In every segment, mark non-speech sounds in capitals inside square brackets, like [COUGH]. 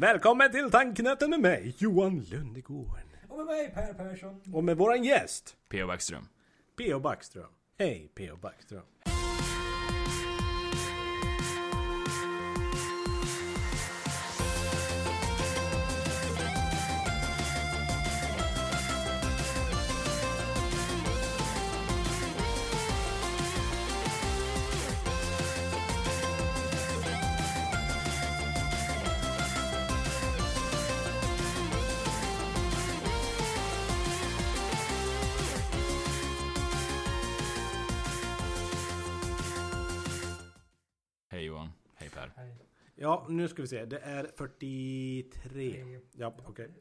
Välkommen till Tanknöten med mig, Johan Lundegård. Och med mig Per Persson. Och med våran gäst, P.O. Backström. P.O. Backström. Hej P.O. Backström. Nu ska vi se. Det är 43. Tre. Ja, okej.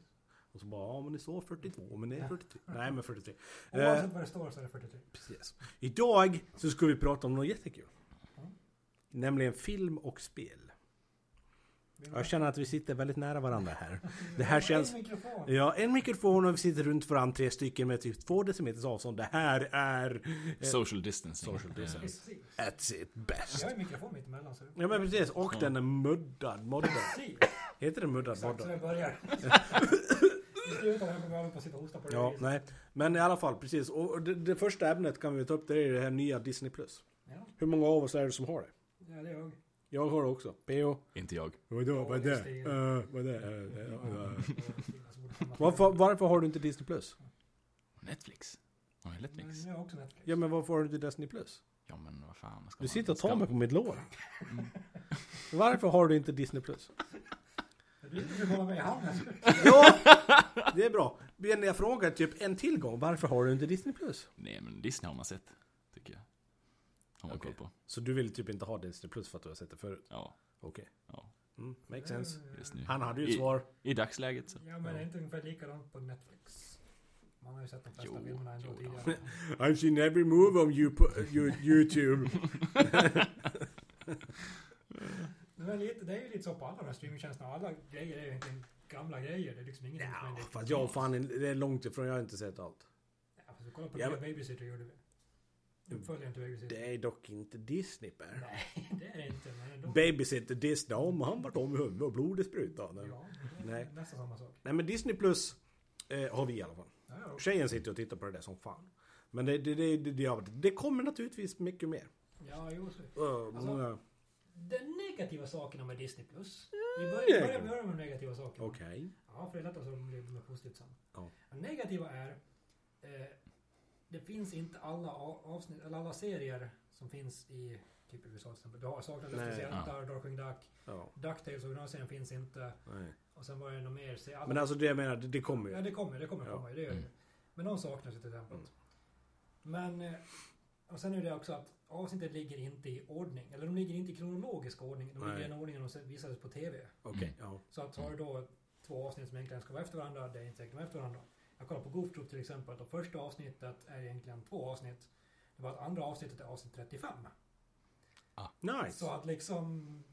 Och så bara, ja men det står 42, men det är 43. Nej men 43. Eh, Oavsett vad det står så är det 43. precis. Idag så ska vi prata om något jättekul. Nämligen film och spel. Jag känner att vi sitter väldigt nära varandra här. Det här känns... En mikrofon. Ja, en mikrofon och vi sitter runt varandra tre stycken med typ två decimeters avstånd. Det här är... Social distancing. Social distancing. Precis. At its best. Jag har en mikrofon mitt emellan så Ja men precis, och den är muddad, moddad. Heter det muddad, Exakt så börjar. Det det Ja, nej. Men i alla fall, precis. Och det, det första ämnet kan vi ta upp, det är det här nya Disney+. Plus. Ja, Hur många av oss är det som har det? ja, det är jag. Jag har också. P.O. Inte jag. Vadå, vad är det? Stil. Uh, vad är det? Uh, uh, Varför, varför har du inte Disney+. Plus? Netflix. Har jag Netflix? Men jag har också Netflix. Ja men varför har du inte Disney+. Plus? Ja men vad fan. Ska Du man- sitter och ska- tar mig på mitt lår. [LAUGHS] Varför har du inte Disney+. Plus? Du vill hålla mig i handen. Ja, det är bra. Men jag frågar typ en till gång, varför har du inte Disney+. Plus? Nej men Disney har man sett. Har man Okej. koll på. Så du vill typ inte ha Disney Plus för att du har sett det förut? Ja. Okej. Ja. Mm, makes sense. Just nu. Han hade ju ett I, svar. I dagsläget så. Ja, men det är inte ungefär likadant på Netflix. Man har ju sett de flesta Jo, filmerna ändå jo, tidigare. [LAUGHS] I've seen every move on you, you, YouTube. Men [LAUGHS] det är, lite, det är ju lite så på alla de här streamingtjänsterna. Alla grejer är ju egentligen gamla grejer. Det är liksom ingenting som är Ja, fast jag fan, det är långt ifrån, jag har inte sett allt. Ja, fast vi kollar på Ja, ja, men- Babysitter gjorde vi. Uppföljaren till Babysitter. Det är dock inte Disney, Per. Nej, [LAUGHS] det är det inte. Men ändå. Babysitter Disney, om han vart om i huvudet och blodet sprutade. Ja, det är Nej. nästan samma sak. Nej men Disney Plus eh, har vi i alla fall. Ja, ja. Tjejen sitter och tittar på det där som fan. Men det, det, det, det, det, det kommer naturligtvis mycket mer. ja jo, så. Uh, Alltså, många... Den negativa sakerna med Disney Plus. Vi börjar, börjar, börjar med de negativa sakerna. Okej. Ja, för det är lättast att bli bli positivt sen. Ja. Det negativa är eh, det finns inte alla avsnitt, eller alla serier som finns i typ USA till exempel. Du har Saknade Nej. Luftens Darkwing Duck, Ja, Ducktails originalserien finns inte. nej. Och sen var det något mer. se- alla- Men alltså det jag menar, det, det kommer Ja, ju. det kommer, det kommer Ja. komma. Det gör det. Mm. Men de saknas ju till exempel. Mm. Men, eh, och sen är det också att avsnittet ligger inte i ordning. Eller de ligger inte i kronologisk ordning. De ligger i Nej. den ordningen de visades på TV. Okej, ja. Så att har du då två avsnitt som egentligen ska vara efter varandra, det är inte säkert de är efter varandra. Jag kollar på Goof Troop till exempel, och första avsnittet är egentligen två avsnitt. Det var att andra avsnittet är avsnitt 35. Nice. Så att liksom,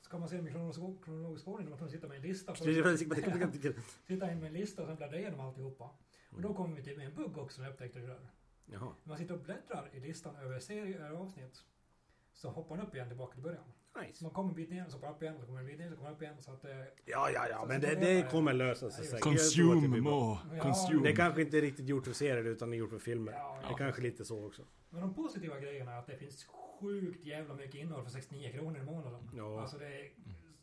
ska man se dem i kronologisk, kronologisk ordning, då måste man sitta med en lista. först. [LAUGHS] Sitta in med en lista och sen bläddra igenom alltihopa. Och då kommer vi till en bugg också som jag upptäckte idag. Jaha. När man sitter och bläddrar i listan över serier över avsnitt så hoppar den upp igen tillbaka till början. Så Nice. man kommer en bit ner, så hoppar den upp igen, så kommer en bit ner, så kommer upp igen. Så att eh, Ja, ja, ja, Så- men så det, det kommer lösa sig Ja, säkert. Consume more. Ja, Consume. Det är kanske inte är riktigt gjort för serier utan det är gjort för filmer. Ja, Det är ja. kanske lite så också. Men de positiva grejerna är att det finns sjukt jävla mycket innehåll för 69 kronor i månaden. Ja. Alltså det är,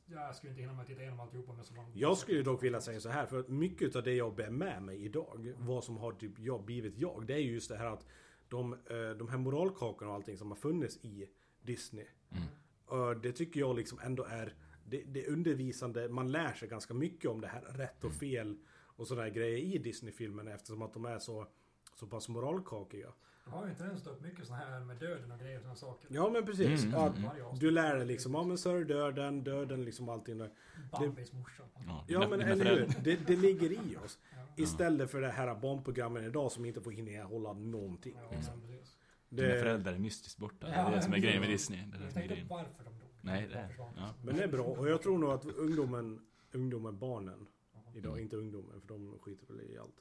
jag skulle inte hinna med att titta igenom alltihopa med så lång Jag skulle dock vilja säga så här, för att mycket av det jag bär med mig idag, vad som har typ jag blivit jag, det är ju just det här att de, eh, de här moralkakorna och allting som har funnits i Disney. Mm. Det tycker jag liksom ändå är det, det undervisande, man lär sig ganska mycket om det här rätt och fel och sådana här grejer i Disney-filmerna eftersom att de är så, så pass moralkakiga. Jag har ju en tendens upp mycket såna här med döden och grejer och sådana saker. Ja men precis. Mm, mm. Avsnitt. du lär dig liksom, ja men så är döden, döden liksom allting där. Bambis morsa. Ja, Ja men eller hur, det, det ligger i oss. Ja. Istället för det här barnprogrammen idag som inte får innehålla någonting. Ja, liksom. men precis. Dina Det, föräldrar är mystiskt borta. Det Ja, är det som är grejen med Disney. Det det Jag tänkte varför de dog. Nej, det är... Ja. men det är bra. Och jag tror nog att ungdomen, ungdomen, barnen idag, Mm. inte ungdomen för de skiter väl i allt.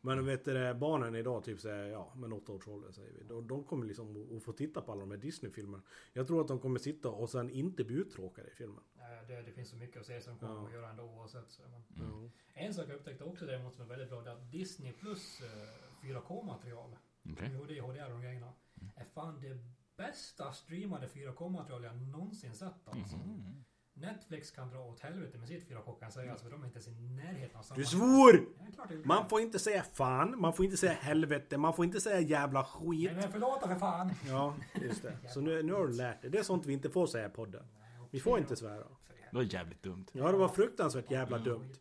Men vet du, barnen idag, typ säger ja, men åtta års ålder säger vi. De, de kommer liksom att få titta på alla de här Disney-filmerna. Jag tror att de kommer sitta och sen inte bli uttråkade i filmen. Nej, det, det finns så mycket att se som kommer Ja. att göra ändå oavsett. Så, men. Mm. En sak jag upptäckte också däremot som är väldigt bra, det är att Disney plus eh, 4K-material, Okej. UHD, HDR och de grejerna, är fan det bästa streamade 4K-material jag någonsin sett alltså. Mhm. Netflix kan dra åt helvete med sitt 4K kan jag säga, alltså, för de är inte ens i närheten av samma... Du svor! Ja, Man får inte säga fan, man får inte säga helvete, man får inte säga jävla skit. Nej men förlåt för fan! Ja, just det. Så nu, nu har du lärt dig. Det är sånt vi inte får säga i podden. Vi får inte svära. Det var jävligt dumt. Ja, det var fruktansvärt jävla dumt.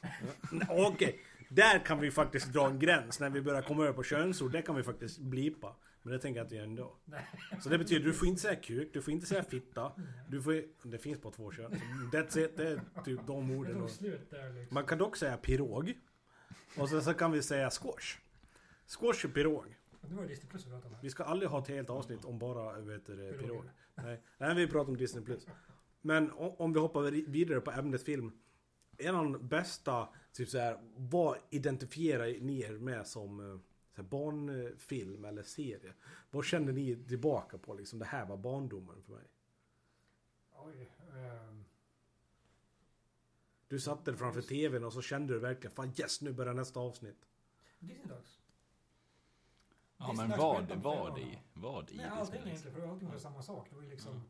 [LAUGHS] Okej, där kan vi faktiskt dra en gräns när vi börjar komma över på könsord. Det kan vi faktiskt blipa. Men det tänker jag inte göra ändå. Så det betyder du får inte säga kuk, du får inte säga fitta. Du får, det finns på två kön. That's it, det är typ de orden. liksom. Man kan dock säga pirog. Och sen så kan vi säga squash. Squash och pirog. Vi ska aldrig ha ett helt avsnitt om bara vet du, det, pirog. Nej, nej, vi pratar om Disney+. Plus. Men om vi hoppar vidare på ämnet film. En av de bästa, typ såhär, vad identifierar ni er med som eh, så här, barnfilm eller serie? Vad känner ni tillbaka på liksom? Det här var barndomen för mig. Oj. ehm, Du satte dig framför TVn och så kände du verkligen, fan yes, nu börjar nästa avsnitt. Disney Dogs. Ja Disney men vad, vad i, vad i Nej, allting Disney? egentligen. För allting var samma sak. Det var ju liksom... Ja.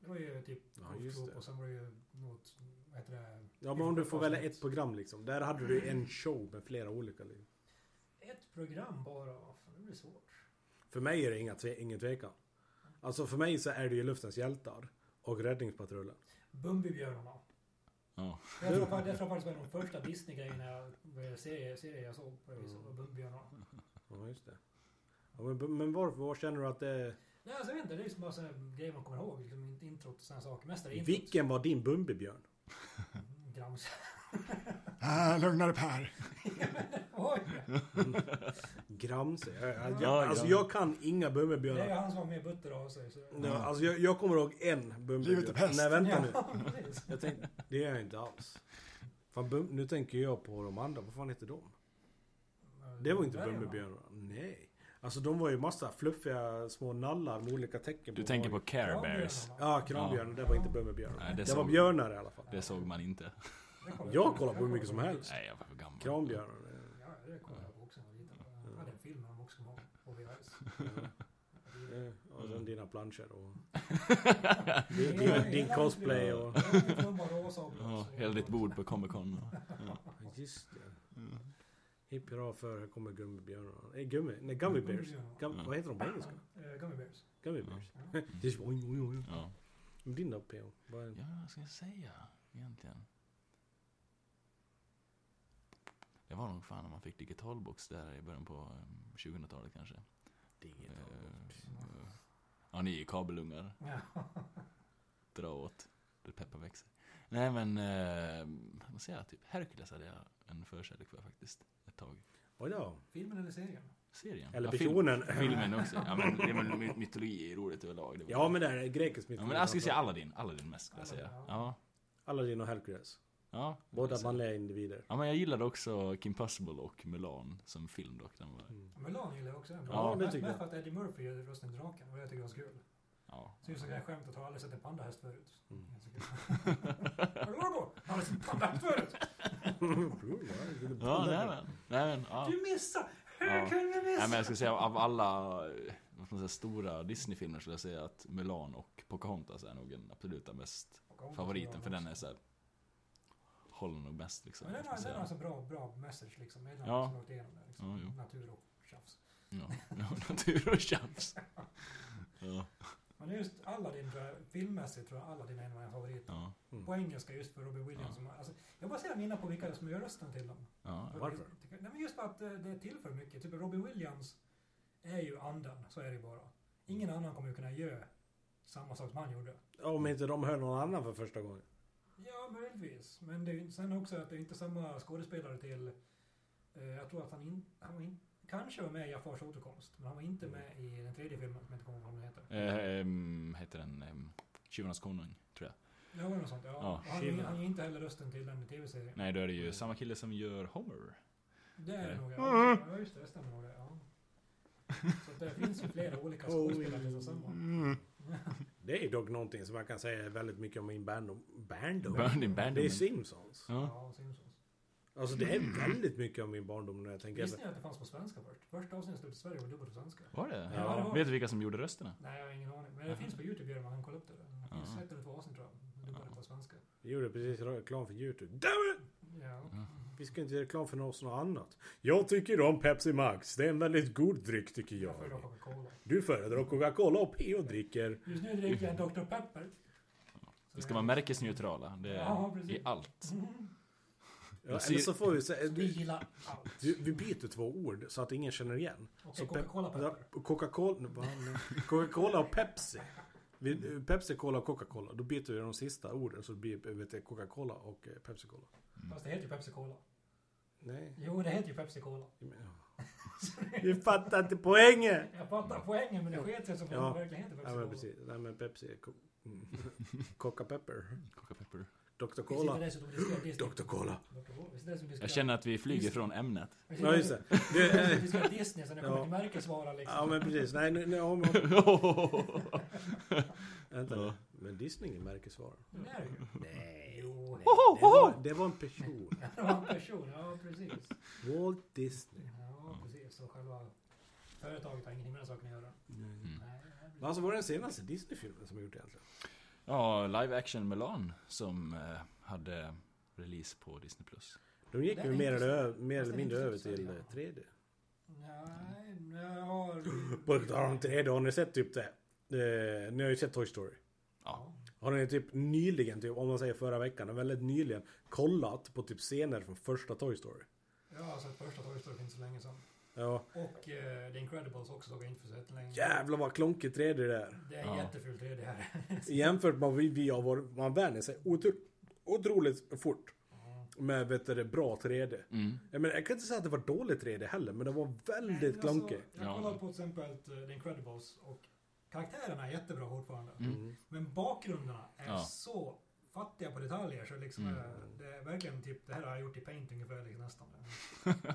Det var ju typ Ja, Troop det. och sen var det ju något... Vad heter det? Ja men om du får välja ett program liksom. Där hade du en show med flera olika liv. Ett program bara. Fan, det blir svårt. För mig är det inga tve, ingen tvekan. Alltså för mig så är det ju Luftens hjältar och Räddningspatrullen. Bumbibjörnarna. Ja. Jag tror, jag tror faktiskt det var de första Disney-grejerna jag, serier, serier jag såg på det viset. Mm. var Bumbibjörnarna. Ja just det. Ja, men, men varför? Vad känner du att det... Nej, alltså jag vet inte. Det är liksom bara sådana grejer man kommer ihåg. Liksom inte introt och sådana saker. Mest är det introt. Vilken var din Bumbibjörn? Grams. [LAUGHS] Ah, lugnare Per. [LAUGHS] Oj! Gramse? Jag, jag, Ja, alltså jag kan inga Det är Bumbibjörnar. han som var med butter av sig. Så. Ja, alltså jag, jag kommer ihåg en Livet är Bumbibjörn. pest. Nej vänta nu. Ja, [LAUGHS] precis. Jag tänkte, det är jag inte alls. Fan, bum, nu tänker jag på de andra. Vad fan heter de? Det var inte Dvärgarna. Nej. Alltså de var ju massa fluffiga små nallar med olika tecken Du tänker på. Care Bears? Ja, kranbjörnar. Det var inte Bumbibjörnar. Nej, det Det var såg- björnar i alla fall. Det såg man inte. Jag på. kollar på hur mycket som helst. Nej, jag var för gammal. Kranbjörnar. Ja, det kollade jag på också när jag var liten. Jag hade en film om också på på VHS. Eh, Och sen dina planscher och [LAUGHS] din, din, din cosplay och... Var och Ja, hela ditt bord på Comic Con. Ja. Just det. Hipp hurra för här kommer gummibjörnarna. Nej, gummi. Nej, gummy bears. Gum, Ja. vad heter de på engelska? Eh, Gummy Bears. Gummy Ja. bears. Ja. [LAUGHS] Det är så, oj, oj, oj. Ja. Men Din då P.O. Vad är- ja, vad ska jag säga egentligen? Det var nog fan när man fick digitalbox där i början på um, 2000-talet kanske. Digital. Eh, eh, Ja, ni är kabelungar. Ja. Dra åt. Det peppar växer. Nej men, eh, vad säger jag? Typ Hercules hade jag en förkärlek för faktiskt. Ett tag. Oj då. Filmen eller serien? Serien. Eller ja, film- personen. Filmen också. Ja men, det är väl my- [LAUGHS] mytologi är roligt överlag. Det Ja men det är grekisk Ja, mytologi. men jag skulle säga Aladdin. Aladdin mest skulle jag säga. Ja. Aladdin och Hercules. Ja. Båda manliga individer. Ja men jag gillade också Kim Possible och Mulan som film dock. Den var, Mm. Mulan gillar jag också. Ja, det mest, tycker mest för att Eddie Murphy gör rösten draken och jag tycker det var så kul. ja. Så just det här skämtet har jag aldrig sett en pandahäst förut. Mm. Det. [LAUGHS] Har du varit på? Har aldrig sett en pandahäst förut. Ja, nej men. Nej men, ja. Du missar! Hur Ja. kunde du missa? Nej men jag skulle säga av alla vad ska man säga, stora Disney-filmer skulle jag säga att Mulan och Pocahontas är nog den absoluta mest favoriten för den är såhär håller nog bäst liksom. Men den har, jag den har så bra, bra message liksom. Den Ja. som åkt igenom det. Liksom. Ja. Natur och tjafs. Ja, ja, [LAUGHS] natur och tjafs. [LAUGHS] Ja, Men just Aladdin tror jag, filmmässigt tror jag Aladdin är en av mina favoriter. ja, På engelska just för Robin Williams. Ja. Som, alltså, jag bara ser mina på vilka som gör rösten till dem. ja. Varför? Nej men just för att eh, det tillför mycket. Typ Robin Williams är ju anden, så är det bara. Ingen annan kommer ju kunna göra samma sak som han gjorde. Om inte de hör någon annan för första gången. Ja, möjligtvis. Men det är ju sen också att det är inte samma skådespelare till... Eh, jag tror att han, in, han var in, kanske var med i Jafars återkomst. Men han var inte med i den tredje filmen som jag inte kommer ihåg vad den heter. Eh, ehm, heter den um, Tjuvarnas konung, tror jag. Ja, det var något sånt. Ja. Ja, han, han ger inte heller rösten till den tv-serien. Nej, då är det ju samma kille som gör Homer. Det är det nog, ja. Ja, just det. Det stämmer nog det. Ja. Så det finns ju flera olika skådespelare till samma. [LAUGHS] Det är dock någonting som man kan säga väldigt mycket om min barndom. Barndom? Det är. Simpsons. Ja. Ja, Simpsons. Alltså det är väldigt mycket om min barndom när jag tänker Visste ni att det fanns på svenska först? Första avsnittet stod i Sverige och dubbelt på svenska. Var det? Ja, det var Vet du vilka som gjorde rösterna? Nej, jag har ingen aning. Men det finns på Youtube, gör man kan kolla upp det. Det finns Ja. ett eller två avsnitt tror jag. Dubbelt på svenska. Vi gjorde precis reklam för YouTube. Damn it! Ja. Vi ska inte göra reklam för något annat. Jag tycker om Pepsi Max. Det är en väldigt god dryck tycker Jag föredrar jag. Coca-Cola. Du föredrar Coca-Cola och P.O. dricker. Just nu dricker jag en Dr. Pepper. Vi ska vara märkesneutrala. Det Ja, är precis. i allt. Ja, eller så får vi säga... Vi Vi, gillar allt. vi, vi byter två ord så att ingen känner igen. Okej, Så Coca-Cola Pepper. Coca-Cola. Coca-Cola och Pepsi. Vi, Pepsi, Cola och Coca-Cola. Då byter vi de sista orden så det blir vet du, Coca-Cola och eh, Pepsi-Cola. Fast det heter ju Pepsi Cola. Nej. Jo, det heter ju Pepsi Cola. ja. [LAUGHS] Vi fattar inte poängen! Jag fattar poängen, men det sket sig som Ja. att det verkligen heter Pepsi Ja men Cola. precis. Nej men Pepsi co- mm. [LAUGHS] Coca-Pepper. Dr. Cola. Dr. Cola. Jag känner att vi flyger från ämnet. Ja just det. det Vi eh, diskuterar Disney, så när det kommer Ja. till märkesvara liksom. ja men precis. Nej nu... nu om, om, [LAUGHS] vänta. Men Disney är märkesvara. Det är det ju. Nej. Jo, Nej, det, var, det var en person. [LAUGHS] det var en person. Ja, precis. Walt Disney. Ja, precis. Och själva företaget har ingenting med den saken att göra. Mm. Nej, nej, Men Alltså vad är den senaste Disney-filmen som har gjort egentligen? Ja, live action Mulan som eh, hade release på Disney+. Plus. De gick ju mer, eller, mer eller mindre över till stor, eh, ja. 3D. Nej, nej, [GASPS] På tal om 3D, har ni sett typ det? Eh, ni har ju sett Toy Story. Ja. Har ni typ nyligen, typ, om man säger förra veckan, väldigt nyligen kollat på typ scener från första Toy Story? Jag har sett första Toy Story för inte så länge sedan. Ja. Och eh, The Incredibles också såg jag inte för så länge. Jävlar vad klonkigt 3D det är. Det är Ja. jättefult 3D här. [LAUGHS] Jämfört med vad vi, vi har varit, man vänjer sig otro, otroligt fort. Med vet du, det, bra 3D. Mm. Jag, menar, jag kan inte säga att det var dåligt 3D heller, men det var väldigt Men alltså, klonkigt. Jag Ja. kollade på till exempel eh, The Incredibles och karaktärerna är jättebra fortfarande. Mm. Men bakgrunderna är Ja. så fattiga på detaljer så liksom Mm. det är verkligen typ det här har jag gjort i paint ungefär liksom, nästan. [LAUGHS]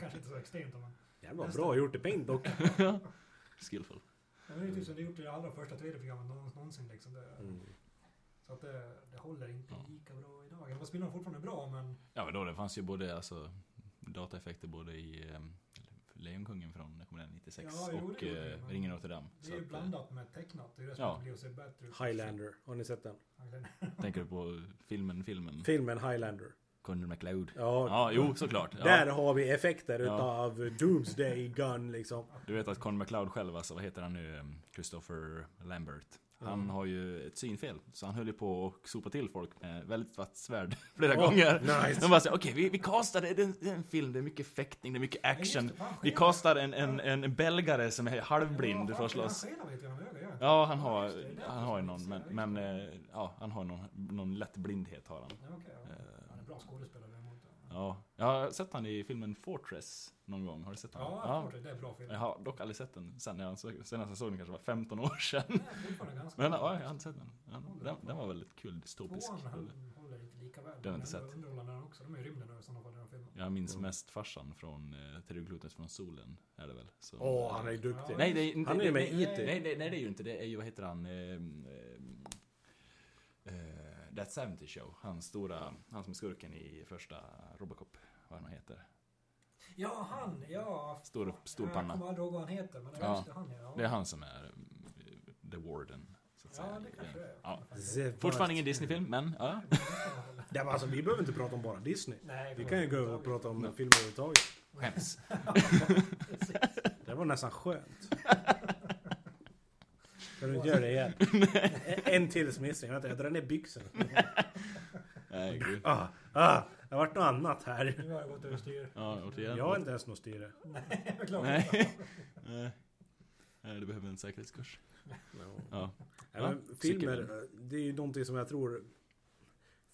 Kanske inte så extremt men. Jävlar vad bra gjort i Paint dock. [LAUGHS] Skillful. Men det är typ som det gjort i det allra första 3D-programmet någonsin, någonsin liksom. Det, Mm. Så att det, det håller inte Ja. lika bra idag. Filmerna är fortfarande bra men Ja, men då det fanns ju både alltså, dataeffekter både i eh, Lejonkungen från, kommer den, 96 Ja, jo, och eh, men Ringen Notre Dame. det är ju eh, blandat med tecknat. Det är det som Ja. blir att se bättre ut. Highlander, har ni sett den? [LAUGHS] Tänker du på filmen, filmen? Filmen Highlander. Conor McLeod. Ja, Ja, jo, såklart. Ja. Där har vi effekter Ja. utav Doomsday Gun liksom. Du vet att Conor McLeod själv, alltså, vad heter han nu? Em, Christopher Lambert. Han Mm. har ju ett synfel, så han höll ju på att sopa till folk med väldigt vatt svärd [LAUGHS] flera Oh, gånger. nice. De bara såhär, okej vi, vi castade, det är en, film, det är mycket fäktning, det är mycket action. Vi castar en, en, en belgare som är halvblind för att slåss. Ja, han har, han har ju någon, men, men eh, ja, han har någon, någon lätt blindhet har han. Eh, Han är bra skådespelare. Ja, jag har sett han i filmen Fortress någon gång, har du sett den? Ja, ja. det är bra film. Jag har dock aldrig sett den sen jag såg, senast jag såg den kanske var 15 år sedan. Fortfarande ganska Men bra. ja, jag har inte sett den. Den, den var väldigt kul, dystopisk. Tvåan han håller inte lika väl. Den har jag inte sett. Underhållande också. De är i rymden i sådana fall, den här filmen. Jag minns Mm. mest farsan från eh, Terry Glutens från solen, är det väl? Åh, eh, han är duktig. Nej, det är inte... Han är det- med IT. Nej, det, nej, det är ju inte det. är ju, vad heter han? Eh, That 70 Show. Han stora, han som är skurken i första Robocop. Vad han heter. Ja, han! Ja. Stor, stor jag panna. kommer aldrig ihåg vad han heter, men det Ja. är han ja. Det är han som är eh, The Warden. Så att säga. Ja, det kanske det är. Ja. The Fortfarande ingen Disney-film, men ja. Det var alltså, vi behöver inte prata om bara Disney. Nej, Vi kan ju gå över och prata om filmer överhuvudtaget. Skäms. [LAUGHS] Det var nästan skönt. [LAUGHS] Kan du inte göra det igen? [LAUGHS] En till smissning. Vänta, jag drar ner byxorna. [LAUGHS] Nej, gud. Ah, ah, det har varit något annat här. Nu har jag gått överstyr. Ja, återigen. Jag har inte ens något styre. [LAUGHS] Nej, jag. Nej. Nej. Nej, du behöver en säkerhetskurs. Ja. Ja, Ja, men filmer, det är ju någonting som jag tror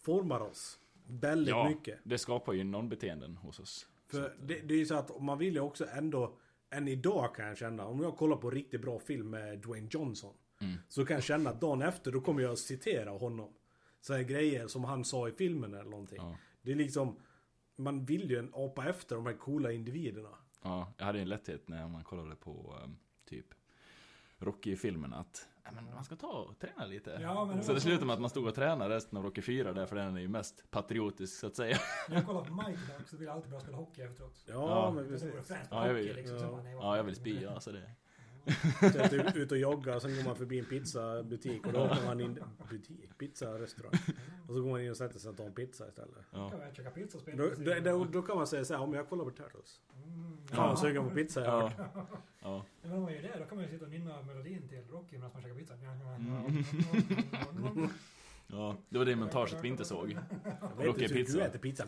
formar oss väldigt Ja. mycket. Det skapar ju någon-beteenden hos oss. För att, eh, det, det är ju så att man vill ju också ändå, än idag kan jag känna, om jag kollar på riktigt bra film med Dwayne Johnson. Mm. Så kan jag känna att dagen efter, då kommer jag citera honom. Så här grejer som han sa i filmen eller någonting. Ja. Det är liksom, man vill ju en apa efter de här coola individerna. Ja, jag hade en lätthet när man kollade på um, typ Rocky-filmerna att men man ska ta och träna lite. Ja, men det så det så- slutade med att man stod och tränade resten av Rocky 4 därför den är ju mest patriotisk så att säga. När jag kollar på Mighty Ducks så vill jag alltid bara spela hockey efteråt. Ja, Ja. men Det precis. Ja, jag hockey vill- liksom. ja. Så Ja, jag vill spy, alltså det. Så jag är ut och joggar, sen går man förbi en pizzabutik och då åker man in... Butik? Pizzarestaurang. Och så går man in och sätter sig och tar en pizza istället. Ja. Kan man käka pizza och spela Då, då, då, då kan man säga så här, om jag kollar på Turtles. Mm, Fan vad sugen på pizza jag Ja. Ja. Men om man gör det, då kan man ju sitta och nynna melodin till Rocky medan man käkar pizza. Mm. [LAUGHS] ja, det var det montaget vi inte såg. Jag vet Rocky pizza. du äter pizza.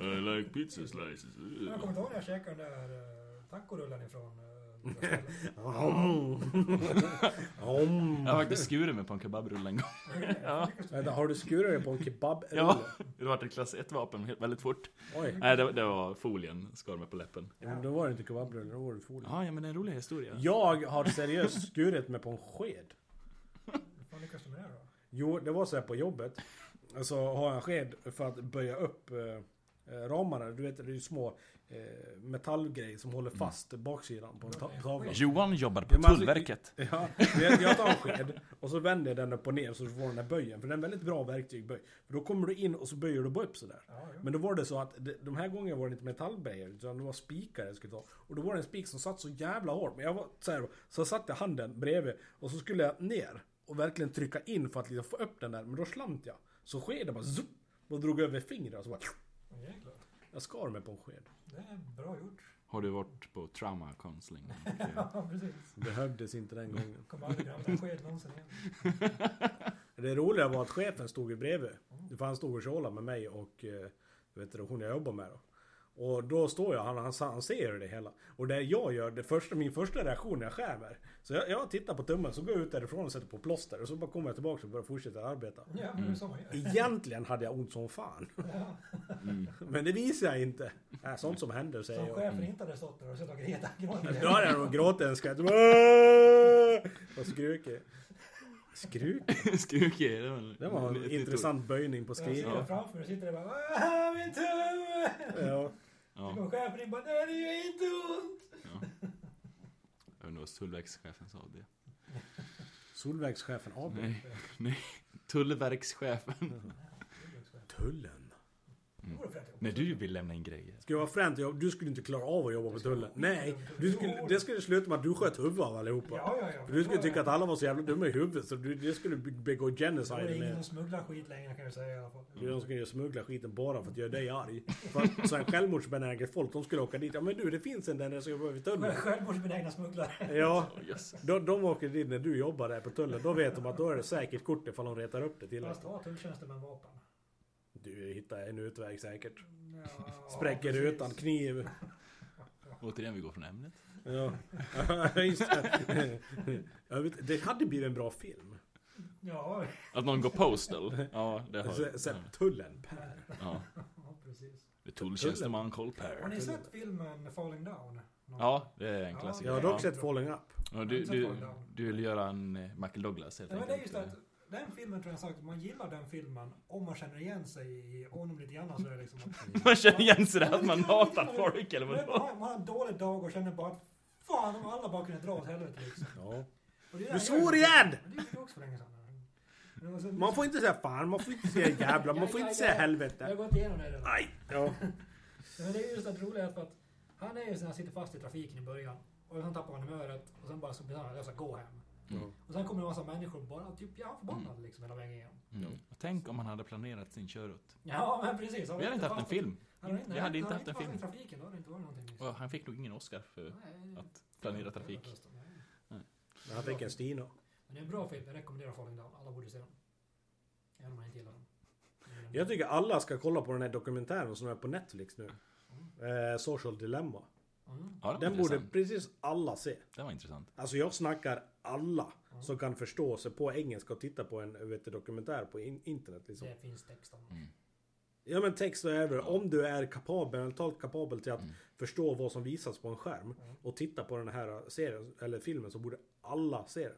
I like pizza slices. Jag kommer inte ihåg när jag käkade den där uh, tacorullen ifrån [LAUGHS] Jag har faktiskt skurit mig på en kebabrulle en gång. [LAUGHS] Ja. Vänta, har du skurit dig på en kebab? Ja. Det var ett klass 1-vapen väldigt fort. Oj. Nej, det, det var folien skar mig på läppen. Ja, men då var det inte kebabrulle, då var det folie. Ja, ja men det är en rolig historia. Jag har seriöst skurit mig på en sked. Hur fan lyckas du med det då? Jo, det var så här på jobbet. Alltså har jag en sked för att böja upp eh, eh, ramarna. Du vet, det är ju små eh, metallgrejer som håller fast baksidan på en ta- tavla. Johan jobbar Ja, på men alltså- Tullverket. Ja, jag, jag tar en sked och så vänder jag den upp och ner så får den här böjen. För det är en väldigt bra verktyg böj. För då kommer du in och så böjer du bara upp sådär. Ja, jo. Men då var det så att det, de här gångerna var det inte metallböjer utan det var spikar jag skulle ta. Och då var det en spik som satt så jävla hårt. Men jag var så här, så satte jag handen bredvid och så skulle jag ner och verkligen trycka in för att liksom få upp den där. Men då slant jag. Så skeden bara zup, och drog över fingret och så bara Jäklar. Jag skar mig på en sked. Det är bra gjort. Har du varit på trauma counseling? [LAUGHS] Ja, precis. Behövdes inte den gången. Kommer aldrig glömma den sked någonsin igen. [LAUGHS] Det roliga var att chefen stod ju bredvid. För han stod och tjålade med mig och eh, vet du, hon jag jobbar med då. Och då står jag, han, han, han ser det hela. Och det jag gör, det första, min första reaktion när jag skär mig. Så jag, jag tittar på tummen, så går jag ut därifrån och sätter på plåster. Och så bara kommer jag tillbaka och börjar fortsätta arbeta. Ja, gör. Egentligen hade jag ont som fan. Ja. Mm. [LAUGHS] Men det visar jag inte. Är sånt som händer säger Som jag. chefen inte hade stått där och suttit och gnetat. [LAUGHS] Då hade jag nog gråtit en skratt. [LAUGHS] Och skrukig. [LAUGHS] Skrukig? Skrukig, det var, Det var en intressant böjning på Jag skriket. det framför mig och sitter där och bara "Ah, min tumme! Ja. Så Ja, kommer chefen in och bara nej det gör inte ont! ja. Jag undrar vad tullverkschefen sa det. Solvägschefen AB. Nej, nej. Tullverkschefen. Tullen. Det vore fränt jobb. När du vill lämna in grejer. Skulle vara fränt, jag- du skulle inte klara av att jobba på tullen. Nej, du skulle, det skulle sluta med att du sköt huvudet av allihopa. Ja, ja, ja. För du skulle tycka att alla var så jävla dumma i huvudet så du, det skulle be- begå Det är genocide ingen med. som smugglar skit längre kan jag säga i alla fall. De skulle ju smuggla skiten bara för att göra dig arg. För att så här självmordsbenäget folk, de skulle åka dit. Ja men du, det finns en där nere som jobbar vid tullen. Självmordsbenägna smugglare. Ja, de, de åker dit när du jobbar där på tullen. Då vet de att då är det säkert kort ifall de retar upp det till Fast har tulltjänstemän vapen? Du hittar en utväg säkert. Ja, Spräcker precis. rutan, kniv. Återigen, vi går från ämnet. Ja, [LAUGHS] just det. Vet, det hade blivit en bra film. Ja, Att någon går postal. Ja, det har Så, så, tullen, Per. Ja. ja, precis. Det tulltjänsteman Carl Har ni Per. sett filmen Falling Down? Någon- Ja, det är en Ja, klassiker. Jag har dock sett Falling Up. Ja, du, du, du vill göra en eh, Michael Douglas helt Nej, men det är just enkelt. att den filmen tror jag sagt, man gillar den filmen om man känner igen sig i honom lite grann så är det liksom att, [LAUGHS] Man känner igen sig där att man hatar folk eller vadå? man, man har en dålig dag och känner bara att fan om alla bara kunde dra åt helvete liksom. Ja. Och det är Du svor igen! Men Det gjorde jag också för länge sedan. Men alltså, Man får inte säga fan, man får inte säga jävla, man får inte säga Jag har helvete. gått igenom det redan. Nej! Ja. [LAUGHS] Men det är just det roliga för att han är ju så han sitter fast i trafiken i början. Och sen tappar han humöret och sen bara så blir han jag ska gå hem. Mm. Och sen kommer det en massa människor bara typ, ja förbannade liksom hela vägen igenom. Mm. Och Tänk om han hade planerat sin körut. Ja men precis. Vi hade inte haft en film. Vi hade inte haft en film. trafiken, då hade inte varit någonting. Liksom. Och han fick nog ingen Oscar för Nej, att planera trafik. Nej. Men han fick en Stina. Men det är en bra film, jag rekommenderar Falling Down. Alla borde se den. Även om man inte gillar den. Jag tycker alla ska kolla på den här dokumentären som är på Netflix nu. Eh, Social Dilemma. Mm. Ja, det Den borde intressant. precis alla se. Det var intressant. Alltså jag snackar alla som kan förstå sig på engelska och titta på en vet dokumentär på in internet liksom. Det finns text om Mm. Ja men text och över. Om du är kapabel, mentalt kapabel till att Mm. förstå vad som visas på en skärm och titta på den här serien eller filmen så borde alla se den.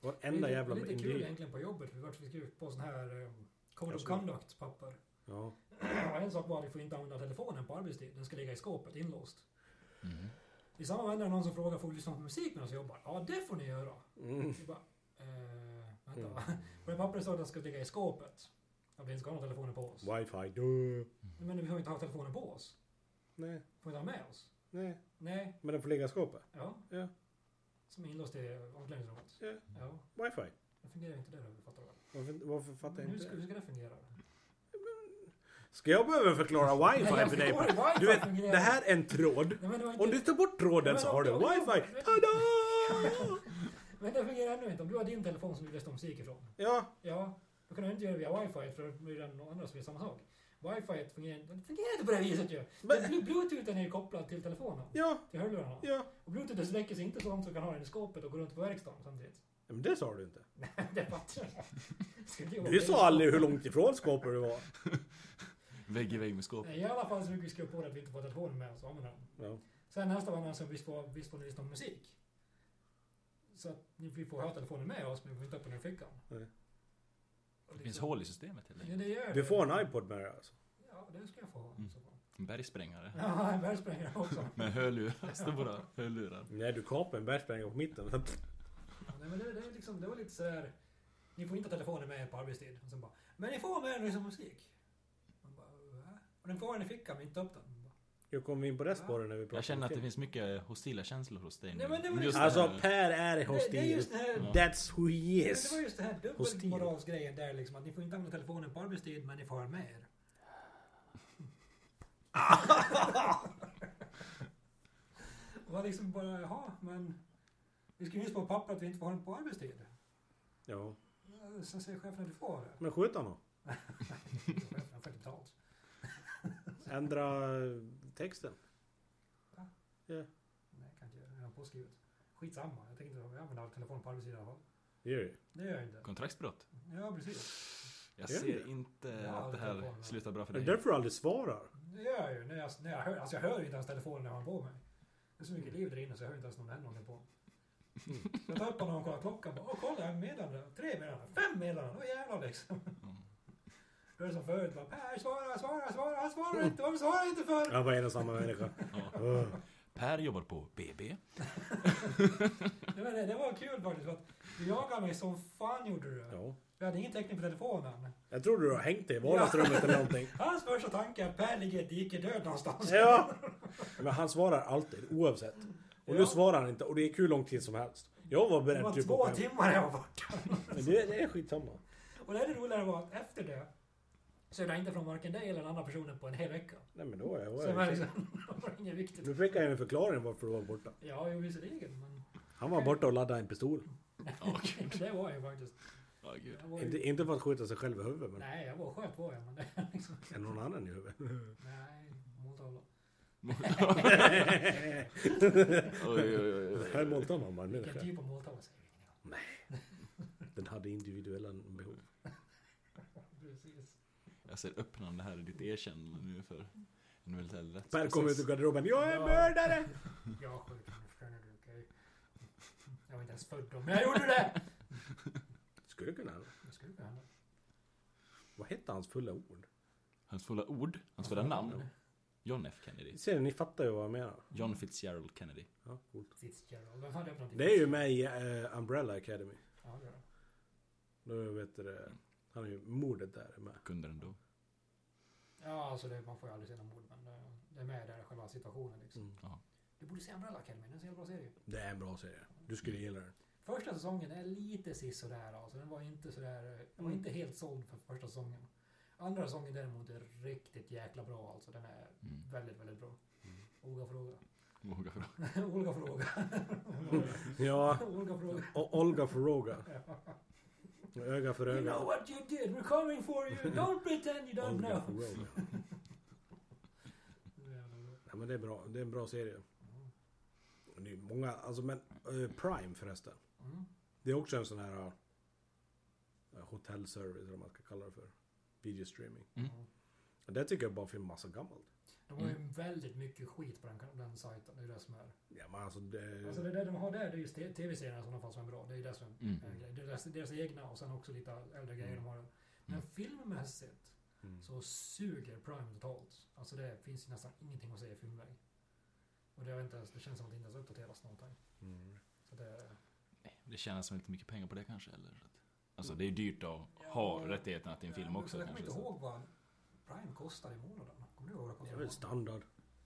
Varenda jävla Lite kul individ. egentligen på jobbet. Vi, vart, vi skrev på sån här um, Code of Jag ska- Conduct papper. Ja. Och en sak var att vi får inte använda telefonen på arbetstid. Den ska ligga i skåpet inlåst. Mm. I samma vända är det någon som frågar får vi lyssna på musik medan jag jobbar? Ja, det får ni göra. Mm. Bara, eh, vänta Mm. [LAUGHS] På det pappret står att den ska ligga i skåpet. Att vi inte ska ha några telefoner på oss. Wifi. Duh. Men vi har inte ha telefonen på oss. Nej. Får inte ha med oss. Nej. Nej, Men den får ligga i skåpet. ja. Ja. Som är inlåst i omklädningsrummet. Ja. Ja, Wifi. det fungerar inte det då, fattar du väl? Varför, varför fattar jag Hur inte ska, hur det? ska det fungera? Ska jag behöva förklara wifi Nej, för dig? Du vet, det här är en tråd. Nej, inte... Om du tar bort tråden Men så har du wifi. Tada! [LAUGHS] Men det fungerar ännu inte. Om du har din telefon som du lyssnar musik ifrån. Ja, Ja, då kan du inte göra det via wifi för då blir det någon annan som gör samma sak. Wifi fungerar, fungerar inte på det viset ju. Men-. Bluetoothen är ju kopplad till telefonen. ja, Till hörlurarna. ja. Och bluetoothen sträcker sig inte så långt så du kan ha den i skåpet och gå runt på verkstaden samtidigt. Men det sa du inte. [LAUGHS] det fattar jag. Du sa aldrig hur långt ifrån skåpet du var. [LAUGHS] Vägg i vägg med skåp. I alla fall så brukar vi skriva på det att vi inte får telefonen med oss. Ja. Sen nästa var så visst får, visst får ni lyssna på musik. Så att ni- vi får ha telefonen med oss men vi får inte öppna den i fickan. Nej. Det finns liksom- hål i systemet helt Ja, enkelt. det gör Du det. får en iPod med dig alltså. Ja, det ska jag få ha. Mm. så. En bergsprängare. Ja, en bergsprängare också. [LAUGHS] Med hörlurar. Stora hörlurar. Nej, du kapar en bergsprängare på mitten. Ja, Nej, men det, det, liksom, det var lite sådär... Ni får inte ha telefonen med er på arbetstid. Och sen bara, men ni får med den liksom musik. Man? Och den får den i fickan men inte upp den. Man bara, Hur kom vi in på det spåret när vi pratade Jag känner att det finns mycket hostila känslor hos dig nu. Nej, men det var Just Alltså det här- Per är Det, det är hostil. just det här... That's who he Men det is. var just det här Hostil. dubbelmoralsgrejen där liksom. Att ni får inte använda telefonen på arbetstid men ni får ha med er. Och [LAUGHS] var liksom bara, jaha, men... Vi skriver just på papper att vi inte får ha den på arbetstid. Ja, Sen säger chefen att du får det. men skjut. [LAUGHS] Chefen betalt. Ändra texten. Ja, Nej, kan inte göra. Jag har påskrivet. Skitsamma. Jag tänker inte använda all telefon på arbetstid i alla fall. det gör det. Det gör jag inte. Kontraktsbrott. Ja, precis. Jag ser det? inte Ja, att det här telefonen. slutar bra för Det är dig. därför du aldrig svarar. Det gör jag ju. När jag, när jag, hör, alltså jag hör inte ens telefonen när jag har på mig. Det är så mycket liv där inne så jag hör inte ens någon händer på. Jag tar upp honom och kollar klockan. Bara, Åh, kolla, jag meddelande. Tre meddelanden. Fem meddelanden. Åh jävlar liksom. Mm. Det är som förut. Bara, Per, svara, svara, svara. Han svarar inte. Varför svarar han inte för? Jag var en och samma människa. Ja. Per jobbar på BB. [LAUGHS] Det var, det var kul faktiskt. För att du jagade mig som fan gjorde du. Ja. Jag hade ingen täckning på telefonen. Jag tror du har hängt dig i vardagsrummet eller någonting. Hans första tanke är Per ligger i ett dike död någonstans. Ja. [LAUGHS] Men han svarar alltid, oavsett. Och nu Ja. svarar han inte och det gick hur lång tid som helst. Jag var Det beredd var typ två timmar jag var borta. Men det, det är skitsamma. Och det ännu roligare var att efter det så är det inte från varken dig eller den andra personen på en hel vecka. Nej men då är jag... Så det var liksom, [LAUGHS] det var inget viktigt. Nu fick jag ju en förklaring varför du var borta. Ja, jo visserligen, men Han var borta och laddade en pistol. Ja, gud. det var jag faktiskt. Gud. Jag var ju, Inte, inte för att skjuta sig själv i huvudet men Nej, jag var sköt var jag, men det är liksom... än någon annan i huvudet. Nej, måltavla. [LAUGHS] Oj, oj, oj, oj. Här måltar man bara en Vilken typ av måltavla säger vi om. Den hade individuella. Jag ser öppnande här i ditt erkännande nu för en militär Per rättsprocess. kommer ut ur garderoben. Jag är Ja. mördare! [LAUGHS] Jag henne, förstår du, okej? Jag var inte ens född då, men jag gjorde det! Skulle kunna hända. Det skulle kunna hända. Vad hette hans fulla ord? Hans fulla ord, hans fulla namn. John F Kennedy. Ser ni, ni fattar ju vad jag menar. John Fitzgerald Kennedy. Ja, coolt. Fitzgerald. Vem fan döpte till? Det är ju med i eh, Umbrella Academy. Ja, det är det. Då vet du det. Han är ju mordet där är med. Kunde den då. Ja, alltså det, man får ju aldrig se någon mord, men det, det är med där själva situationen liksom. Mm. Ja. Du borde se Umbrella Academy, det är en så jävla bra serie. Det är en bra serie. Du skulle gilla den. Första säsongen är lite sisådär alltså. Den var inte sådär... Jag var Mm. inte helt såld för första säsongen. Andra säsongen däremot är riktigt jäkla bra alltså. Den är Mm. väldigt, väldigt bra. Mm. Olga fråga. Våga fråga. Olga fråga. [LAUGHS] [LAUGHS] Ja, Olga fråga. Olga Fråga. [LAUGHS] Öga för You öga. know what you did, we're coming for you. Don't pretend you don't Olga know. Fråga. Nej men det är bra. Det är en bra serie. Och Det är många, alltså men eh, Prime förresten. Mm. Det är också en sån här uh, hotellservice eller vad man ska kalla det för. Videostreaming. Mm. Och det tycker jag bara finns massa gammalt. De har ju väldigt mycket skit på den, den sajten. Det är det som är. Ja men alltså det... Alltså det där de har där, det är just te- tv-serierna som de fall som är bra. Det är det som är Mm. en grej. Det är deras, deras egna och sen också lite äldre grejer Mm. de har. Men filmmässigt Mm. så suger Prime totalt. Alltså det finns nästan ingenting att säga i filmväg. Och det, inte ens, det känns som att det inte ens uppdateras någonting. Mm. Så det, Nej, Det tjänas som lite mycket pengar på det kanske eller? Alltså det är dyrt att ha rättigheterna till en film Ja, också Jag kommer så. inte ihåg vad Prime kostar i månaden. Kommer du ihåg vad det är väl standard.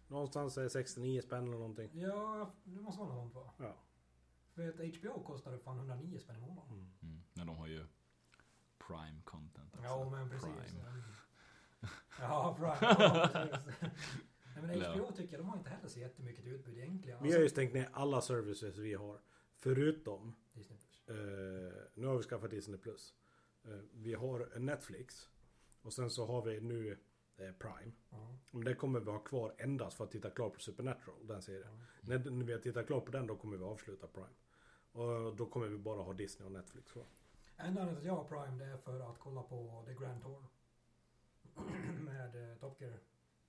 Någonstans är det 69 spänn eller någonting. Ja, det måste vara något sånt va? Ja. För att HBO kostar det fan 109 spänn i månaden. Mm. Mm. Men de har ju prime content. Alltså. Ja, men precis. Prime. Ja, [LAUGHS] Prime. Ja, precis. Nej, men HBO tycker jag, de har inte heller så jättemycket utbud egentligen. Vi har ju stängt ner alla services vi har. Förutom, Disney Plus. eh, nu har vi skaffat Disney Plus. Eh, vi har Netflix. Och sen så har vi nu Prime. Ja, Men det kommer vi ha kvar endast för att titta klart på Supernatural, den serien. ja. När, när vi har tittat klart på den då kommer vi avsluta Prime. Och då kommer vi bara ha Disney och Netflix kvar. Enda anledningen till att jag har Prime det är för att kolla på The Grand Tour. [CLEARS THROAT] Med eh, Top Gear.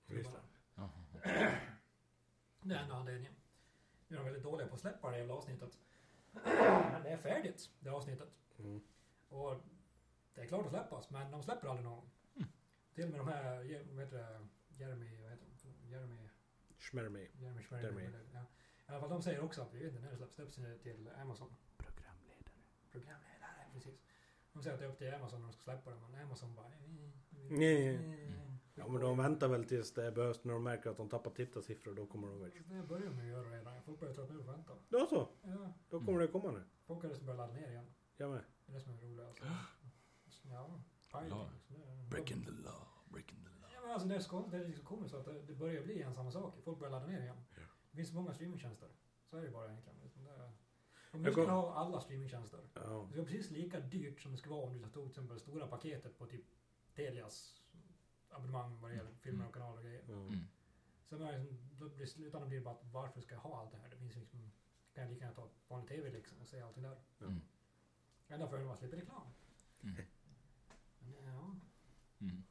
Just det. [CLEARS THROAT] Det är enda anledningen. Nu är de väldigt dåliga på att släppa det jävla avsnittet. Men [CLEARS THROAT] det är färdigt, det avsnittet. Mm. Och det är klart att släppas, men de släpper aldrig någon. Mm. Till och med de här, vad heter det, Jeremy, vad heter de? Jeremy, Schmermy. Jeremy Schmerber. Jeremy. Ja. I alla fall de säger också att vi vet inte när det släpps, släpps till Amazon. Programledare. Programledare, precis. De säger att det är upp till Amazon när de ska släppa det, men Amazon bara... Nej. Mm. Ja men de väntar väl tills det behövs när de märker att de tappar tittarsiffror. Då kommer de väl... Det börjar de ju göra redan. Folk börjar tröttna och vänta. Ja så. Ja, Då kommer det komma nu. folk har liksom börjat ladda ner igen. Jag med. Det är det som är roligt alltså. [GASPS] Ja, fighting. Ja. liksom. Är- Breaking the law, breaking the law. Ja, men alltså det är så det är liksom komiskt att det, det börjar bli en samma sak. Folk börjar ladda ner igen. Ja. Det finns så många streamingtjänster. Så är det bara egentligen. Liksom det är, om du skulle ha alla streamingtjänster. Ja. Det var precis lika dyrt som det skulle vara om du tog till exempel det stora paketet på typ Telias abonnemang vad det gäller filmer och kanaler och grejer. Mm. Sen är det liksom, då blir slutändan blir det bara att varför ska jag ha allt det här? Det finns liksom, kan jag lika gärna ta vanlig TV liksom och se allting där. Mm. Enda fördelen var att slippa reklam. Mm. Ja. Mm.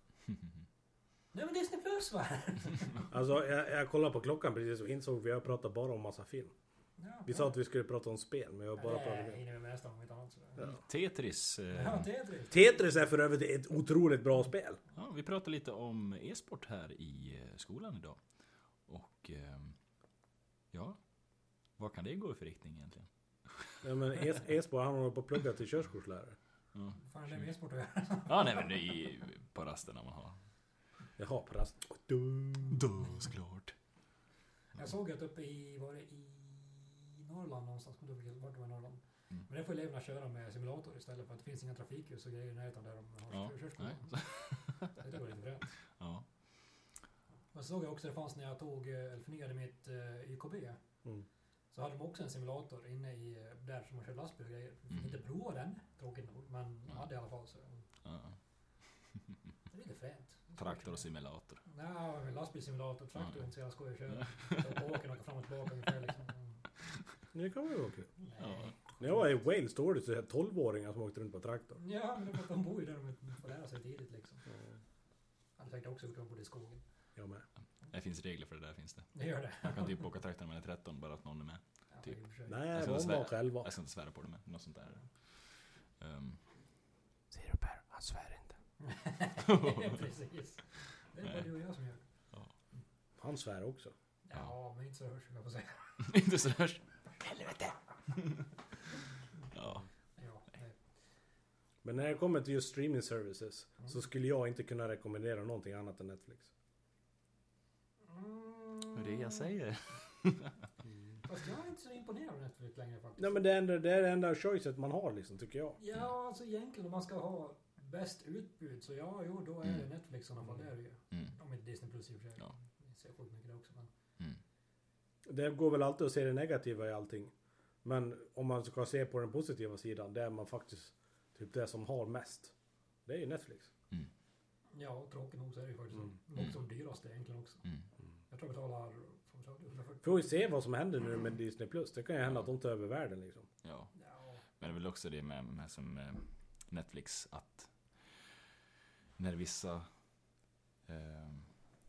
Nej men Disney Plus va? [LAUGHS] Alltså jag, jag kollade på klockan precis och insåg att vi har pratat bara om massa film. Ja, Vi sa att vi skulle prata om spel men jag har bara pratat Nej, om hinner vi med nästa om inte annat. Ja. Tetris. Eh, Ja, Tetris. Tetris är för övrigt ett otroligt bra spel. Ja, vi pratar lite om e-sport här i eh, skolan idag. Och ehm, ja, vad kan det gå i för riktning egentligen? Ja, men es- e-sport, han håller på att plugga till körkortslärare. Fan, det är med e-sport att göra. ja nej men det är ju på rasterna man har. Jaha, på rast. Då, såklart. Jag såg att uppe i, var det i Norrland någonstans, kommer inte ihåg vart det var i Norrland. Mm. Men där får eleverna köra med simulator istället för att det finns inga trafikljus och grejer i närheten där de har Ja, kör- körskolan. Det jag var lite fränt. [LAUGHS] Ja. Men så såg jag också det fanns när jag tog, eh, eller förnyade mitt eh, YKB. Mm. Så hade de också en simulator inne i, eh, där som man kör lastbil och grejer. Mm. inte prova den, tråkigt nog, men Ja. hade i alla fall så. ja. [LAUGHS] Det är lite fränt. Traktor och simulator. Nej, men lastbilssimulator, traktor är Ja. inte så jävla skoj att köra. Åkern och åka fram och tillbaka ungefär liksom. Det kan vara kul. Nej. När jag var i Wales stod det så här 12-åringar som åkte runt på traktor. Ja, men det de bor ju där de får lära sig tidigt liksom. Hade säkert också gjort om bodde i skogen. Jag med. Det finns regler för det där finns det. Det gör det. Man kan typ åka traktor när man är 13 bara att någon är med. Ja, Typ. Nej, Jag ska de inte var svära. själva. Jag ska inte svära på det men något sånt där. Um, Ser du Per? Han svär inte. [LAUGHS] Precis. Det är bara du och jag som gör. Han svär också. Ja, men inte så hörs jag på säga. [LAUGHS] inte så hörs. Helvete! [LAUGHS] ja. Ja. Men när det kommer till just streaming services Mm. så skulle jag inte kunna rekommendera någonting annat än Netflix. Mm. Är det jag säger? [LAUGHS] Fast jag är inte så imponerad av Netflix längre faktiskt. Nej men det är, enda, det är det enda choicet man har liksom, tycker jag. Ja, alltså egentligen om man ska ha bäst utbud så ja, jo, då är det Mm. Netflix i alla fall. Det är det ju. Mm. Om inte Disney Plus i och för sig. Ja. Jag ser sjukt mycket det också. Men... Mm. Det går väl alltid att se det negativa i allting. Men om man ska se på den positiva sidan, det är man faktiskt typ det som har mest. Det är ju Netflix. Mm. Ja, och tråkigt nog så är det ju faktiskt Mm. Och också de dyraste egentligen också. Jag tror jag betalar, som sa du, 140. Får vi se vad som händer nu med Disney Plus. Det kan ju hända att de tar över världen liksom. Ja. Men det är väl också det med, med som eh, Netflix att när vissa eh,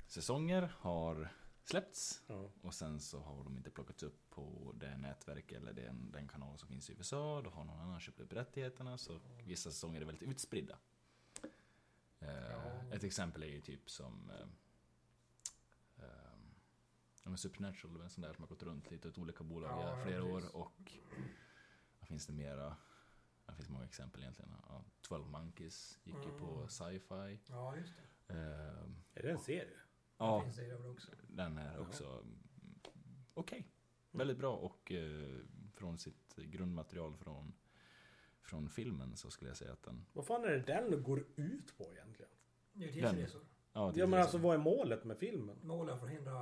säsonger har släppts Ja. och sen så har de inte plockats upp på det nätverk eller den, den kanal som finns i USA. Då har någon annan köpt upp rättigheterna så vissa säsonger är väldigt utspridda. Eh, Ja. Ett exempel är ju typ som eh, ja, men Supernatural, en sån där som har gått runt lite åt olika bolag Ja, i ja, flera år. precis. Och vad finns det mera? Det finns många exempel egentligen. Ja, 12 Monkeys gick ju på Mm. sci-fi. Ja, just det. Eh, Är det en serie? Det ja, över också. den är också mm, okej. Väldigt bra och eh, från sitt grundmaterial från, från filmen så skulle jag säga att den... Vad fan är det den går ut på egentligen? Det är ju Den. tidsresor. Ja, Ja men alltså vad är målet med filmen? Målet är att förhindra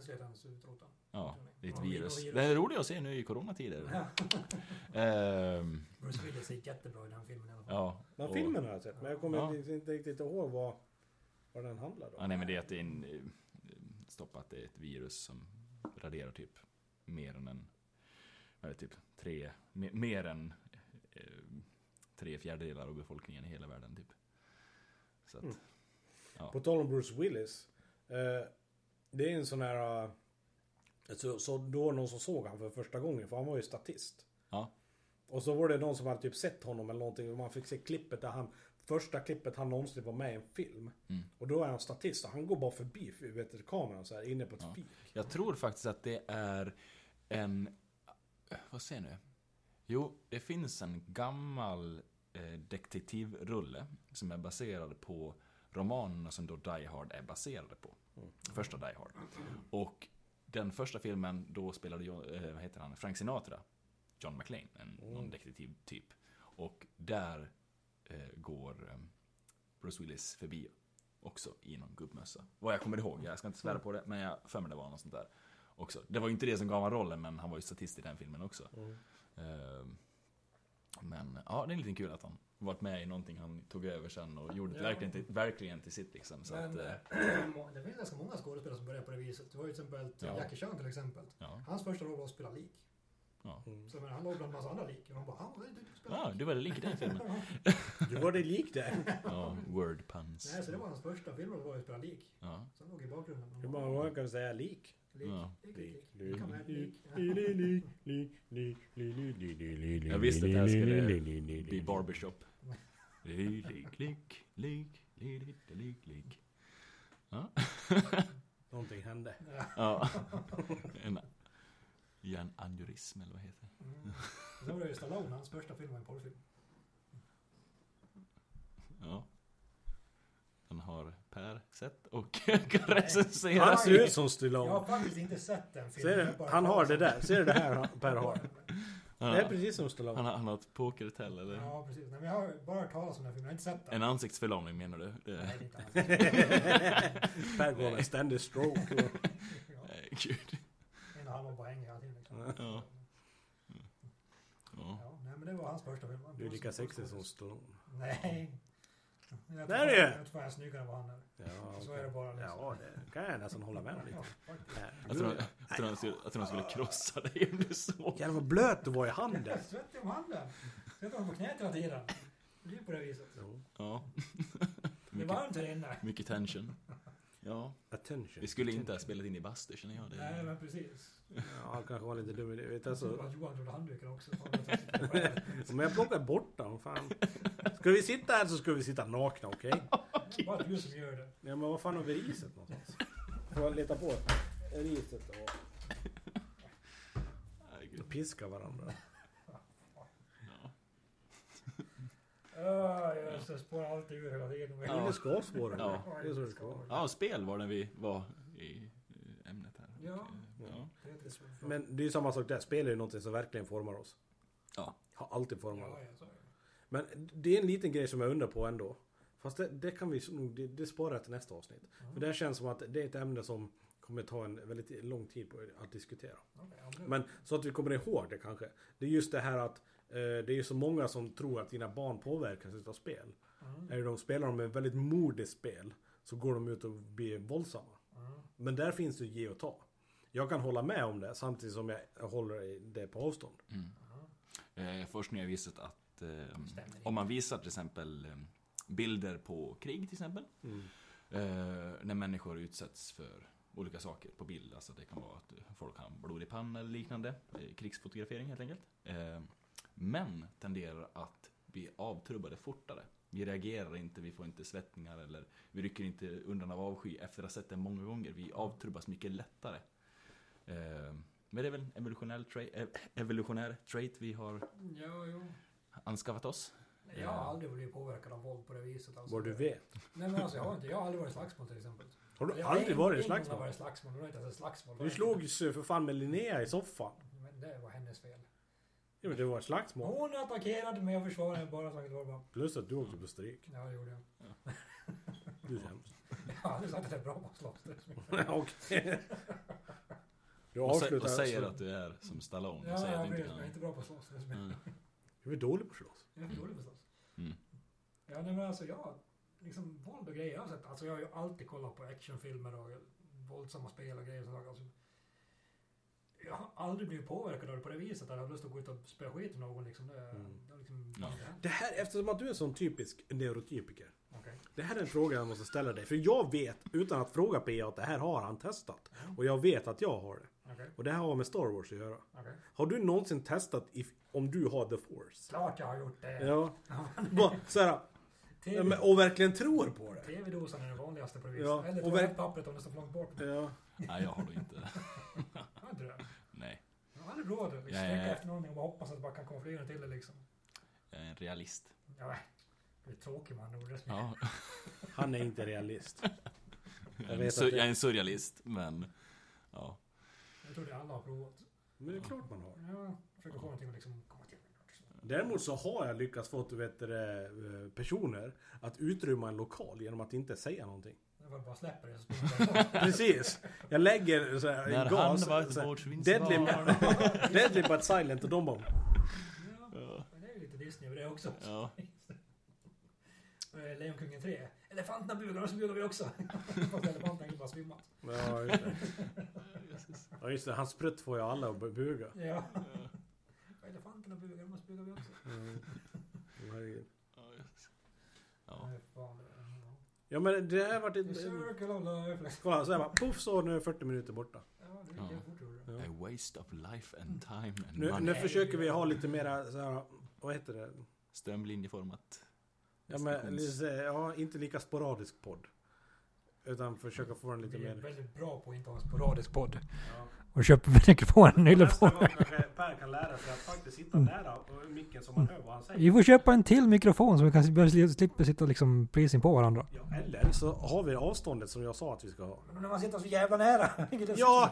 mänsklighetens utrotning. Ja, det är ett virus. Det är roligt att se nu i coronatider. [LAUGHS] Ehm, Bruce Willis är jättebra i den filmen i alla fall. ja. Den och- filmen har jag sett men jag kommer Ja. inte, riktigt ihåg vad, vad den handlar om. Ja, nej men det är att det är en... eh, Stoppa att det är ett virus som raderar typ mer än en... Eller typ tre... me- Mer än eh, tre fjärdedelar av befolkningen i hela världen typ. Så att... Mm. Ja. På tal om Bruce Willis. Eh, det är en sån här... eh, Så, så då var det någon som såg han för första gången för han var ju statist. Ja. Och så var det någon som hade typ sett honom eller någonting och man fick se klippet där han Första klippet han någonsin var med i en film. Mm. Och då är han statist och han går bara förbi vet du, kameran så här inne på ett Ja. fik. Jag tror faktiskt att det är en... Vad säger nu? Jo, det finns en gammal eh, detektivrulle som är baserad på romanerna som då Die Hard är baserade på. Första Die Hard. Och den första filmen, då spelade John, eh, vad heter han, Frank Sinatra, John McClane, en, någon detektivtyp. Och där eh, går eh, Bruce Willis förbi också i någon gubbmössa. Vad jag kommer ihåg, jag ska inte svära på det, men jag för mig det var något sånt där. Också. Det var ju inte det som gav honom rollen, men han var ju statist i den filmen också. Eh, Men ja, det är lite kul att han varit med i någonting han tog över sen och gjorde det Ja. verkligen, till, verkligen till sitt liksom. Så Men att, eh, eh, det finns ganska många skådespelare som börjar på det viset. Det var ju till exempel Ja. Jackie Chan till exempel. ja, Hans första roll var att spela lik. ja. Mm. Så menar, han låg bland en massa andra lik. Och de bara, ah, du, du spelar ja, lik. du var lik i den filmen. Du var det lik där. Ja, word puns. Nej, så det var hans första filmroll var att spela lik. Ja. Så han låg i bakgrunden. Hur många gånger kan du säga lik? Lik, Ja. lik, lik, lik. Lik, Lika med lik. Jag visste att det här skulle bli barbershop. Lik, lik, lik, lik, lik, lik, lik. Ja. Någonting hände. Ja. ja. En hjärnaneurysm eller vad heter det? Mm. Sen var det ju Stallone, hans första film var en porrfilm. Ja. Den har Per sett och [LAUGHS] kan recensera. Han ser ut som Jag har faktiskt inte sett den filmen. Ser du? bara Han har det där. Ser du det här han- Per har? Han Det är precis som han Stallone. har, han har ett pokerhotell eller? Ja, precis. Nej, men jag har bara hört talas om den filmen, jag har inte sett den. En ansiktsförlamning menar du? Nej, Det, det är inte alls. Per går med en ständig stroke. och- Ja, [LAUGHS] nej, gud. en och halv bara hänger hela tiden. Liksom. Ja. Ja. Ja, nej, men det var hans första film. Du är lika sexig som Stallone. Nej. Jag Det är tror det fan- ju. Jag tror jag är snyggare än vad han är. Ja, Så är det bara. Liksom. Ja, det kan jag nästan hålla med om Ja, lite. Jag tror, jag tror, han skulle, jag tror han skulle krossa dig om du såg. Jävlar vad blöt du var i Jag handen. är svettig om handen. Sätter honom på knät hela tiden. Det blir på det viset. Ja. [LAUGHS] Det är varmt här inne. mycket tension. Ja, Attention. vi skulle inte ha spelat in i bastu känner jag. Nej, Det. men precis. Ja, kanske var lite dum i det. Vet alltså, att Johan trodde handduken också. [LAUGHS] om jag plockar bort den, fan. Ska vi sitta här så ska vi sitta nakna, okej? [LAUGHS] Bara du som gör det. Ja, men vad fan har vi riset någonstans? Får jag leta på riset och piska varandra. Öh, jag ska spåra allt ur hela tiden. Ja. Det ska spåra. Ja. Det är så det ska vara. ja, spel var när vi var i ämnet här. Ja. Och, ja. Men det är ju samma sak där. Spel är ju någonting som verkligen formar oss. Ja. Har alltid format Ja, oss. ja, det. Men det är en liten grej som jag undrar på ändå. Fast det, det kan vi nog, det, det sparar jag till nästa avsnitt. För det känns som att det är ett ämne som kommer ta en väldigt lång tid på att diskutera. Okej, ja, men- Men så att vi kommer ihåg det kanske. Det är just det här att det är så många som tror att dina barn påverkas utav spel. Mm. Är de spelar de ett väldigt modigt spel så går de ut och blir våldsamma. Mm. Men där finns det ge och ta. Jag kan hålla med om det samtidigt som jag håller det på avstånd. Eh, forskning har visat att eh, om man visar till exempel eh, bilder på krig till exempel. Eh, när människor utsätts för olika saker på bild. Alltså det kan vara att folk har blod i panna eller liknande. Eh, krigsfotografering helt enkelt. Eh, män tenderar att bli avtrubbade fortare Vi reagerar inte, vi får inte svettningar eller vi rycker inte undan av avsky efter att ha sett den många gånger. Vi avtrubbas mycket lättare. Eh, men det är väl en evolutionär, tra- ev- evolutionär trait vi har Ja, jo. anskaffat oss. Jag har aldrig blivit påverkad av våld på det viset. Alltså. Vad du vet. Nej men alltså jag har inte, jag har aldrig varit i slagsmål till exempel. Har du Jag aldrig varit i har jag slagsmål? varit i slagsmål, det var inte ens ett slagsmål. Du slogs ju för fan med Linnea i soffan. Men det var hennes fel. Ja men det var ett slagsmål. Hon attackerade mig och försvarade mig bara så att det var bara... Plus att du åkte på stryk. Ja, det gjorde jag. Du är. Jag aldrig sagt att jag är bra på att slåss. Okej. Du Och, sä- avslutar och säger så- att du är som Stallone. Ja, och säger jag att du vet, inte jag är inte bra på att slåss. Mm. Du är dålig på att slåss. Jag är dålig på att slåss. Mm. Ja, nej men alltså jag, liksom våld och grejer jag har sett. Alltså jag har ju alltid kollat på actionfilmer och våldsamma spel och grejer och sådär. Alltså, jag har aldrig blivit påverkad av det på det viset. Att jag har lust att gå ut och spöa skit i någon liksom. Det, Mm. det liksom Ja. Det här, eftersom att du är en sån typisk neurotypiker. Okej. Det här är en fråga jag måste ställa dig. För jag vet, utan att fråga P att det här har han testat. Och jag vet att jag har det. Okej. Och det här har med Star Wars att göra. Okej. Har du någonsin testat if, om du har the force? Klart jag har gjort det. Ja. Bara såhär, ja, men- och verkligen tror på det. TV-dosan är det vanligaste på det viset. Ja, Eller toalettpappret om det står för långt bort. Ja. Nej, jag har då inte. Har inte det? Nej, Jag har aldrig råd att liksom, sträcka efter någonting och bara hoppas att det bara kan komma flera till det liksom. jag är en realist. Ja, det är tråkigt man ord. Ja. [LAUGHS] Han är inte realist. Jag är, sur- att det- jag är en surrealist, men... Ja. Jag tror det alla har provat. Men det är klart man har. Ja, försöker få någonting att liksom komma till. Däremot så har jag lyckats få vet du, det, eh, personer att utrymma en lokal genom att inte säga någonting. Det var bara släpper det så springer det bort. [LAUGHS] Precis. Jag lägger så här, När en han gas. var ett så deadly, [LAUGHS] deadly but silent och de bara... Ja, men det är ju lite Disney över det också. Ja. Eh, Lejonkungen 3. Elefanterna bugar och så bugar vi också. [LAUGHS] Fast elefanterna har bara svimmat. Ja, just det. Ja, just det. Hans prutt får ju alla att buga. Ja. Elefanterna bugar, då måste bugar vi också. Mm. Herregud. Ja, just- ja. Nej, fan. Ja. Men det har varit... The ett- circle of life. Kolla, så här bara poff så nu är 40 minuter borta. Ja, det gick Ja. fort gjorde det. A waste of life and time and Nu, money. nu försöker vi ha lite mera så här, vad heter det? Strömlinjeformat. Ja, men, Diskussions- lite, så här, ja, inte lika sporadisk podd. Utan försöka få den lite Vi är mer... väldigt bra på att inte ha en sporadisk podd. Ja. Och köper mikrofonen Nästa på. gång kanske Per kan lära sig att faktiskt sitta nära micken så man hör vad han säger. Vi får köpa en till mikrofon så vi kan slippa sitta liksom precis på varandra. Ja, eller så har vi avståndet som jag sa att vi ska ha. Men när man sitter så jävla nära. [LAUGHS] Ja.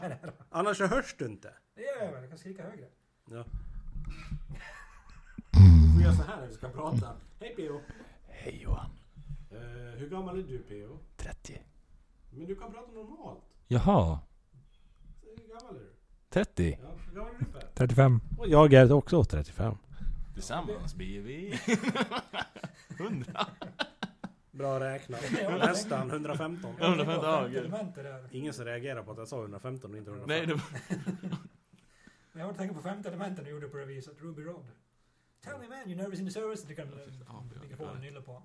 Annars så hörs du inte. Det gör jag väl. Jag kan skrika högre. Ja. [LAUGHS] Vi gör så här när vi ska prata. Hej P.O. Hej Johan. Eh, hur gammal är du P.O.? 30. Men du kan prata normalt. Jaha. Hur gammal är du? 30. Ja, hur gammal är du Per? 35. Och jag är också 35. Tillsammans blir vi [LAUGHS] 100. Bra räknat. [LAUGHS] Nästan 115. Ja, 115 dagar. där. Ingen som reagerar på att jag sa 115 och inte 115. Nej, det Men [LAUGHS] jag har tänkt på femte elementet du gjorde på det viset. Ruby Rod. Tell me man, you're nervous in the service. Du kan nylla på. Ja. Sen bara,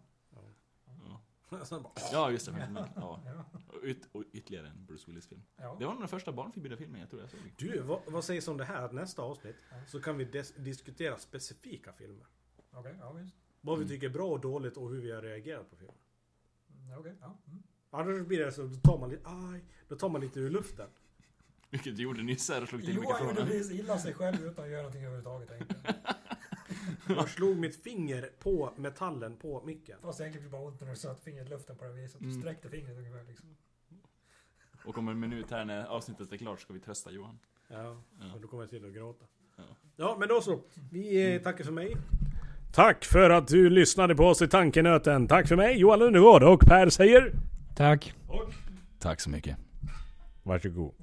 [LAUGHS] ja, just det. men- men- [LAUGHS] Ja. Och, yt, och ytterligare en Bruce Willis-film. ja. Det var nog den första barnförbjudna filmen jag tror jag såg. Du, vad, vad sägs om det här? Att nästa avsnitt så kan vi des- diskutera specifika filmer. Okej, ja visst. Vad vi Mm. tycker är bra och dåligt och hur vi har reagerat på filmen. Mm, Okej, ja. Mm. Annars blir det så, då tar man lite, aj, då tar man lite ur luften. Vilket du gjorde nyss här och slog till Johan gjorde mikrofonen. precis illa sig själv utan att göra någonting överhuvudtaget egentligen. [LAUGHS] Jag slog mitt finger på metallen på micken. Fast egentligen bara ont när du satte fingret i luften på det viset. Du Mm. sträckte fingret ungefär liksom. Och om en minut här när avsnittet är klart ska vi trösta Johan. Ja, Ja. och då kommer jag till att gråta. Ja. Ja, men då så. Vi eh, tackar för mig. Tack för att du lyssnade på oss i Tankenöten. Tack för mig, Johan Lundegård och Per säger... Tack. Och Tack så mycket. varsågod.